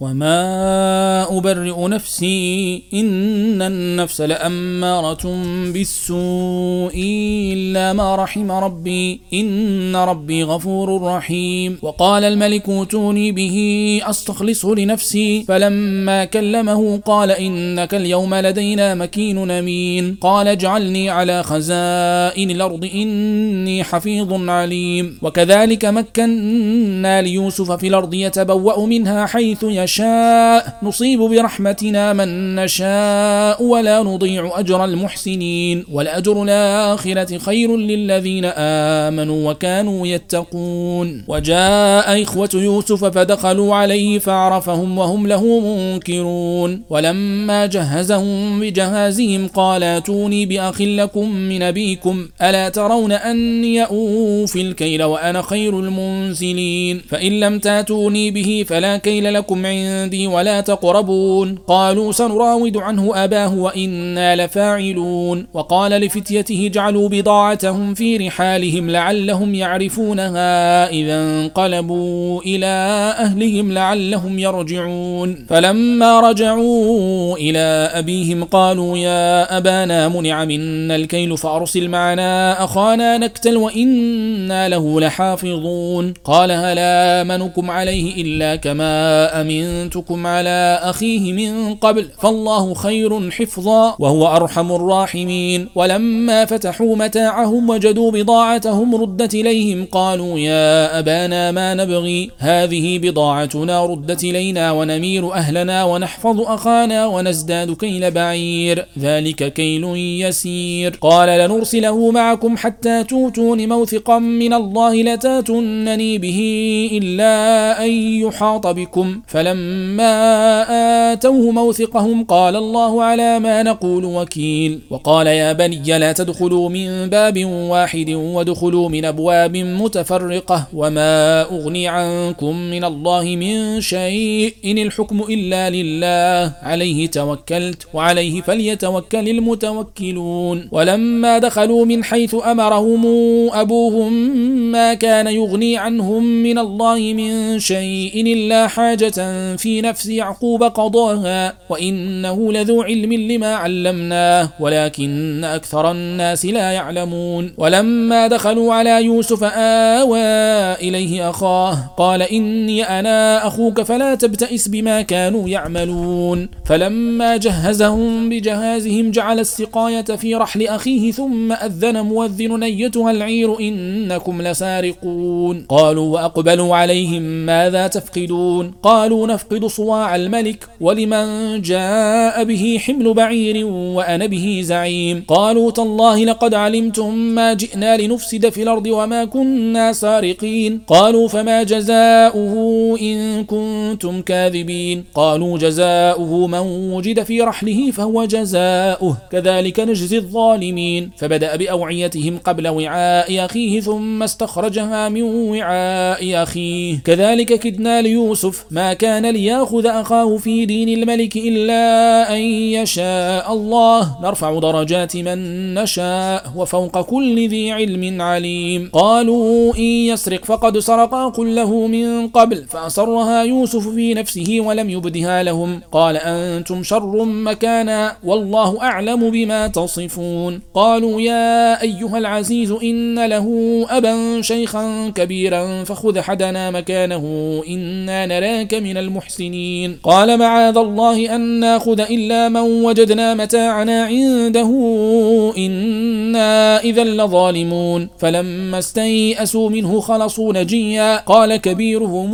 وما أبرئ نفسي إن النفس لأمارة بالسوء إلا ما رحم ربي إن ربي غفور رحيم. وقال الملك اوتوني به أستخلصه لنفسي. فلما كلمه قال إنك اليوم لدينا مكين أمين. قال اجعلني على خزائن الأرض إني حفيظ عليم. وكذلك مكنا ليوسف في الأرض يتبوأ منها حيث يشاء. نشاء نصيب برحمتنا من نشاء ولا نضيع أجر المحسنين والأجر الآخرة خير للذين آمنوا وكانوا يتقون. وجاء إخوة يوسف فدخلوا عليه فعرفهم وهم له منكرون. ولما جهزهم بجهازهم قال أتوني بأخ لكم من أبيكم ألا ترون أني أوفي الكيل وأنا خير المنزلين؟ فإن لم تأتوني به فلا كيل لكم عندي ولا تقربون قالوا سنراود عنه أباه وإنا لفاعلون. وقال لفتيته جعلوا بضاعتهم في رحالهم لعلهم يعرفونها إذا انقلبوا إلى أهلهم لعلهم يرجعون. فلما رجعوا إلى أبيهم قالوا يا أبانا منع منا الكيل فأرسل معنا أخانا نكتل وإنا له لحافظون. قال هل آمنكم عليه إلا كما أمن أمنتكم على أخيه من قبل فالله خير حفظا وهو أرحم الراحمين. ولما فتحوا متاعهم وجدوا بضاعتهم ردت إليهم قالوا يا أبانا ما نبغي؟ هذه بضاعتنا ردت إلينا ونمير أهلنا ونحفظ أخانا ونزداد كيل بعير. ذلك كيل يسير. قال لنرسله معكم حتى توتون موثقا من الله لتاتونني به إلا أن يحاط بكم. فلما آتوه موثقهم قال الله على ما نقول وكيل. وقال يا بني لا تدخلوا من باب واحد وادخلوا من أبواب متفرقة وما أغني عنكم من الله من شيء. إن الحكم إلا لله. عليه توكلت وعليه فليتوكل المتوكلون. ولما دخلوا من حيث أمرهم أبوهم ما كان يغني عنهم من الله من شيء إلا حاجة في نفس يعقوب قضاها وإنه لذو علم لما علمناه ولكن أكثر الناس لا يعلمون. ولما دخلوا على يوسف آوى إليه أخاه قال إني أنا أخوك فلا تبتئس بما كانوا يعملون. فلما جهزهم بجهازهم جعل السقاية في رحل أخيه ثم أذن موذن أيتها العير إنكم لسارقون. قالوا وأقبلوا عليهم ماذا تفقدون؟ قالوا نفقد صواع الملك ولمن جاء به حمل بعير وأنا به زعيم. قالوا تالله لقد علمتم ما جئنا لنفسد في الأرض وما كنا سارقين. قالوا فما جزاؤه إن كنتم كاذبين. قالوا جزاؤه من وجد في رحله فهو جزاؤه. كذلك نجزي الظالمين. فبدأ بأوعيتهم قبل وعاء أخيه ثم استخرجها من وعاء أخيه. كذلك كدنا ليوسف ما كان ليأخذ أخاه في دين الملك إلا أن يشاء الله. نرفع درجات من نشاء وفوق كل ذي علم عليم. قالوا إن يسرق فقد سرق كله من قبل فأصرها يوسف في نفسه ولم يبدها لهم. قال أنتم شر مكانا والله أعلم بما تصفون. قالوا يا أيها العزيز إن له أبا شيخا كبيرا فخذ حدنا مكانه إنا نراك من المحسنين. قال معاذ الله أن ناخذ إلا من وجدنا متاعنا عنده إنا إذا لظالمون. فلما استيئسوا منه خلصوا نجيا. قال كبيرهم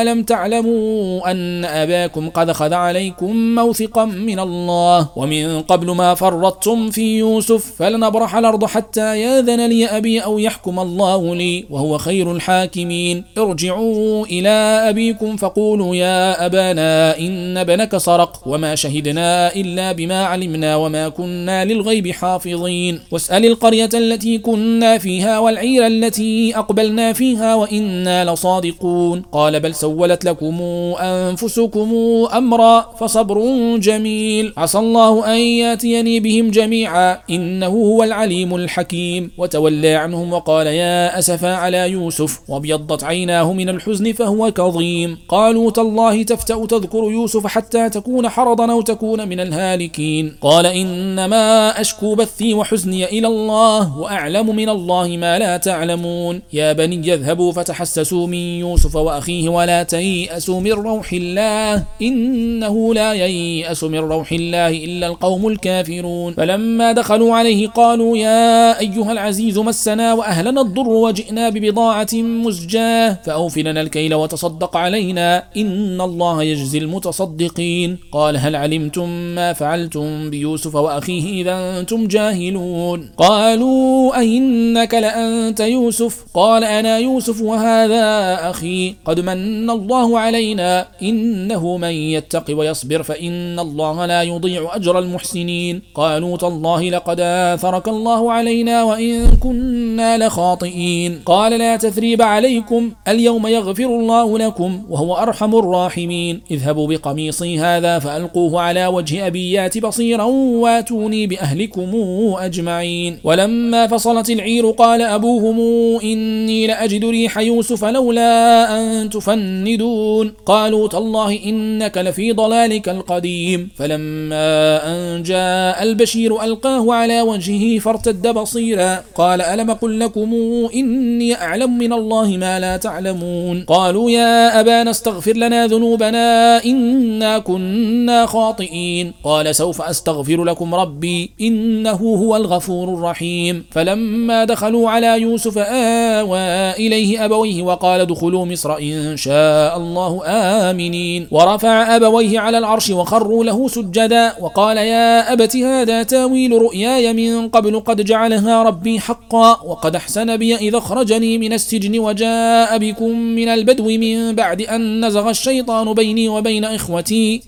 ألم تعلموا أن أباكم قد خذ عليكم موثقا من الله؟ ومن قبل ما فرطتم في يوسف فلنبرح الأرض حتى ياذن لي أبي أو يحكم الله لي وهو خير الحاكمين. ارجعوا إلى أبيكم فقولوا يا أبانا إن أن ابنك سرق وما شهدنا إلا بما علمنا وما كنا للغيب حافظين. واسأل القرية التي كنا فيها والعير التي أقبلنا فيها وإنا لصادقون. قال بل سولت لكم أنفسكم أمرا فصبر جميل. عسى الله أن ياتيني بهم جميعا. إنه هو العليم الحكيم. وتولى عنهم وقال يا أسفا على يوسف. وابيضت عيناه من الحزن فهو كظيم. قالوا تالله تفتأ تذكر يوسف حتى تكون حرضا أو تكون من الهالكين. قال إنما أشكو بثي وحزني إلى الله وأعلم من الله ما لا تعلمون. يا بني يذهبوا فتحسسوا من يوسف وأخيه ولا تيأسوا من روح الله. إنه لا ييأس من روح الله إلا القوم الكافرون. فلما دخلوا عليه قالوا يا أيها العزيز مسنا وأهلنا الضر وجئنا ببضاعة مزجاة. فأوفلنا الكيل وتصدق علينا. إن الله يجزي المتصدقين. قال هل علمتم ما فعلتم بيوسف وأخيه إذا أنتم جاهلون؟ قالوا أئنك لأنت يوسف. قال أنا يوسف وهذا أخي. قد من الله علينا. إنه من يتق ويصبر فإن الله لا يضيع أجر المحسنين. قالوا تالله لقد آثرك الله علينا وإن كنا لخاطئين. قال لا تثريب عليكم. اليوم يغفر الله لكم وهو أرحم الراحمين. اذهبوا بقميصي هذا فألقوه على وجه أبي يات بصيرا واتوني بأهلكم أجمعين. ولما فصلت العير قال أبوهم إني لأجد ريح يوسف لولا أن تفندون. قالوا تالله إنك لفي ضلالك القديم. فلما أن جاء البشير ألقاه على وجهه فارتد بصيرا. قال ألم قل لكم إني أعلم من الله ما لا تعلمون. قالوا يا أبانا استغفر لنا ذنوبنا إنا كنا خاطئين. قال سوف أستغفر لكم ربي إنه هو الغفور الرحيم. فلما دخلوا على يوسف آوى إليه أبويه وقال ادخلوا مصر إن شاء الله آمنين. ورفع أبويه على العرش وخروا له سجدا وقال يا أبت هذا تاويل رؤياي من قبل قد جعلها ربي حقا وقد أحسن بي إذا أخرجني من السجن وجاء بكم من البدو من بعد أن نزغ الشيطان بيني وبين إخوتي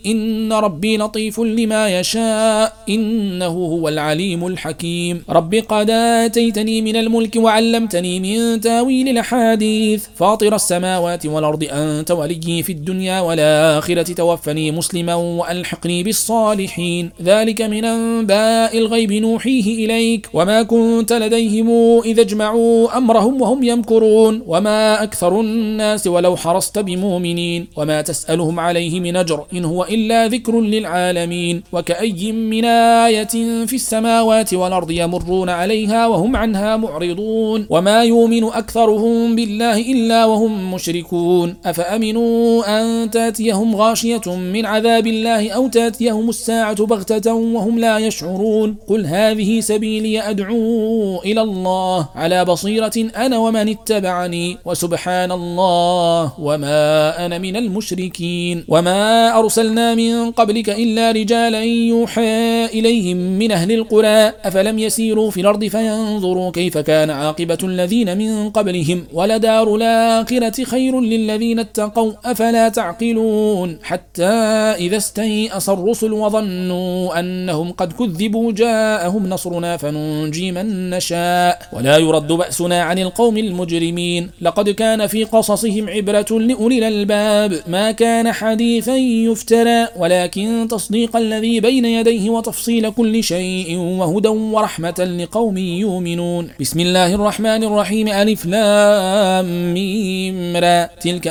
إن ربي لطيف لما يشاء إنه هو العليم الحكيم. رب قد آتيتني من الملك وعلمتني من تأويل الأحاديث. فاطر السماوات والأرض أنت ولي في الدنيا والآخرة. توفني مسلما وألحقني بالصالحين. ذلك من أنباء الغيب نوحيه إليك. وما كنت لديهم إذا أجمعوا أمرهم وهم يمكرون. وما أكثر الناس ولو حرصت بمؤمنين. وما تسألهم عليه من أجر إن هو إلا ذكر للعالمين. وكأي من آية في السماوات والأرض يمرون عليها وهم عنها معرضون. وما يؤمن أكثرهم بالله إلا وهم مشركون. أفأمنوا أن تأتيهم غاشية من عذاب الله أو تأتيهم الساعة بغتة وهم لا يشعرون؟ قل هذه سبيلي أدعو إلى الله. على بصيرة أنا ومن اتبعني. وسبحان الله وما أنا من المشركين. وما أرسلنا من قبلك إلا رجالا يوحى إليهم من أهل القرى أفلم يسيروا في الأرض فينظروا كيف كان عاقبة الذين من قبلهم؟ ولدار الآخرة خير للذين اتقوا أفلا تعقلون؟ حتى إذا استيأس الرسل وظنوا أنهم قد كذبوا جاءهم نصرنا فننجي من نشاء. ولا يرد بأسنا عن القوم المجرمين. لقد كان في قصصهم عبرة لأولي الألباب. ما كان حديثا يفترى ولكن تصديق الذي بين يديه وتفصيل كل شيء وهدى ورحمة لقوم يؤمنون. بسم الله الرحمن الرحيم. ألف لام تلك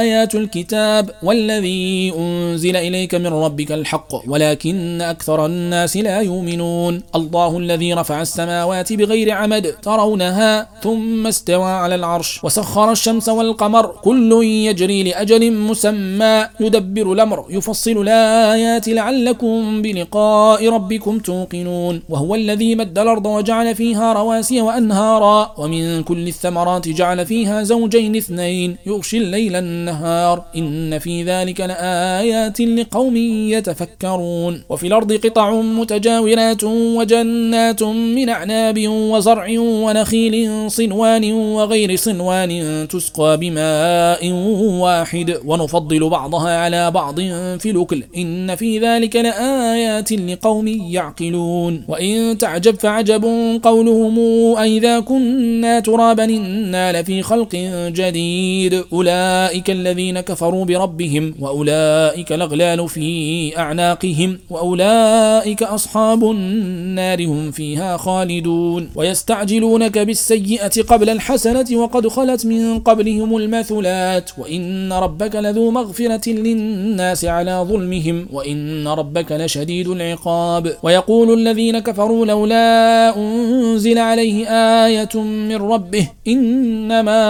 آيات الكتاب والذي أنزل إليك من ربك الحق ولكن أكثر الناس لا يؤمنون. الله الذي رفع السماوات بغير عمد ترونها ثم استوى على العرش وسخر الشمس والقمر كل يجري لأجل مسمى يدبر الأمر يفصل الآيات لعلكم بلقاء ربكم توقنون وهو الذي مد الأرض وجعل فيها رواسي وأنهارا ومن كل الثمرات جعل فيها زوجين اثنين يغشي الليل النهار إن في ذلك لآيات لقوم يتفكرون وفي الأرض قطع متجاورات وجنات من أعناب وزرع ونخيل صنوان وغير صنوان تسقى بماء واحد ونفضل بعضها على بعض بعض في الأكل إن في ذلك لآيات لقوم يعقلون. وإن تعجب فعجب قولهم أئذا كنا ترابا إنا لفي خلق جديد. أولئك الذين كفروا بربهم وأولئك الأغلال في أعناقهم وأولئك أصحاب النار هم فيها خالدون. ويستعجلونك بالسيئة قبل الحسنة وقد خلت من قبلهم المثلات. وإن ربك لذو مغفرة للناس على ظلمهم وإن ربك لشديد العقاب. ويقول الذين كفروا لولا أنزل عليه آية من ربه إنما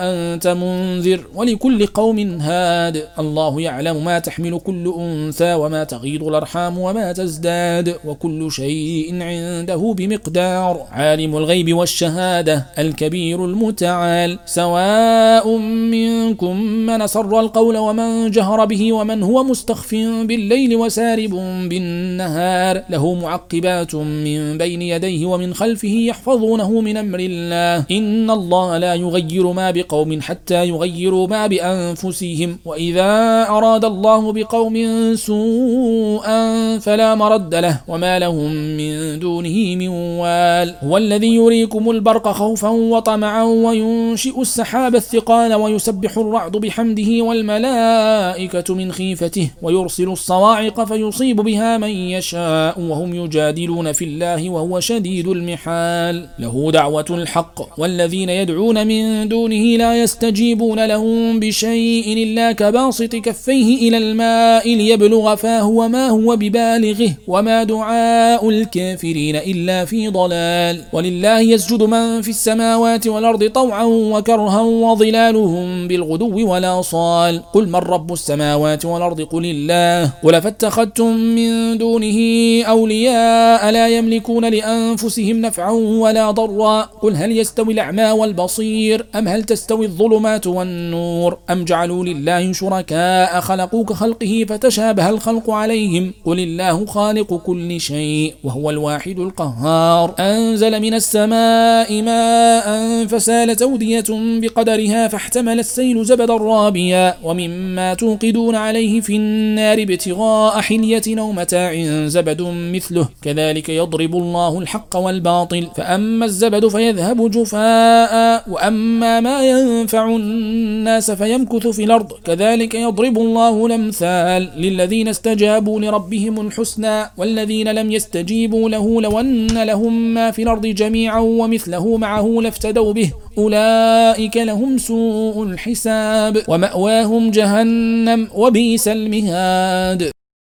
أنت منذر ولكل قوم هاد. الله يعلم ما تحمل كل أنثى وما تغيض الأرحام وما تزداد وكل شيء عنده بمقدار. عالم الغيب والشهادة الكبير المتعال. سواء منكم من سر القول ومن جهر به ومن هو مستخف بالليل وسارب بالنهار له معقبات من بين يديه ومن خلفه يحفظونه من أمر الله. إن الله لا يغير ما بقوم حتى يغيروا ما بأنفسهم. وإذا أراد الله بقوم سوءا فلا مرد له وما لهم من دونه من وال. هو الذي يريكم البرق خوفا وطمعا وينشئ السحاب الثقال ويسبح الرعد بحمده والملائكة من خيفته ويرسل الصواعق فيصيب بها من يشاء وهم يجادلون في الله وهو شديد المحال. له دعوة الحق والذين يدعون من دونه لا يستجيبون لهم بشيء إلا كباسط كفيه إلى الماء ليبلغ فاه وما هو ببالغه وما دعاء الكافرين إلا في ضلال. ولله يسجد من في السماوات والأرض طوعا وكرها وظلالهم بالغدو ولا صال قل من رب السماوات والأرض قل الله قل فاتخذتم من دونه أولياء لا يملكون لأنفسهم نفعا ولا ضرا قل هل يستوي الأعمى والبصير أم هل تستوي الظلمات والنور أم جعلوا لله شركاء خلقوا كخلقه فتشابه الخلق عليهم قل الله خالق كل شيء وهو الواحد القهار أنزل من السماء ماء فسالت أودية بقدرها فاحتمل السيل زبدا رابيا ومما توقدون عليه في النار ابتغاء حلية أو متاع زبد مثله. كذلك يضرب الله الحق والباطل. فأما الزبد فيذهب جفاء. وأما ما ينفع الناس فيمكث في الأرض. كذلك يضرب الله الأمثال للذين استجابوا لربهم الحسنى. والذين لم يستجيبوا له لو أن لهم ما في الأرض جميعا ومثله معه لافتدوا به. أولئك لهم سوء الحساب ومأواهم جهنم وبئس المهاد.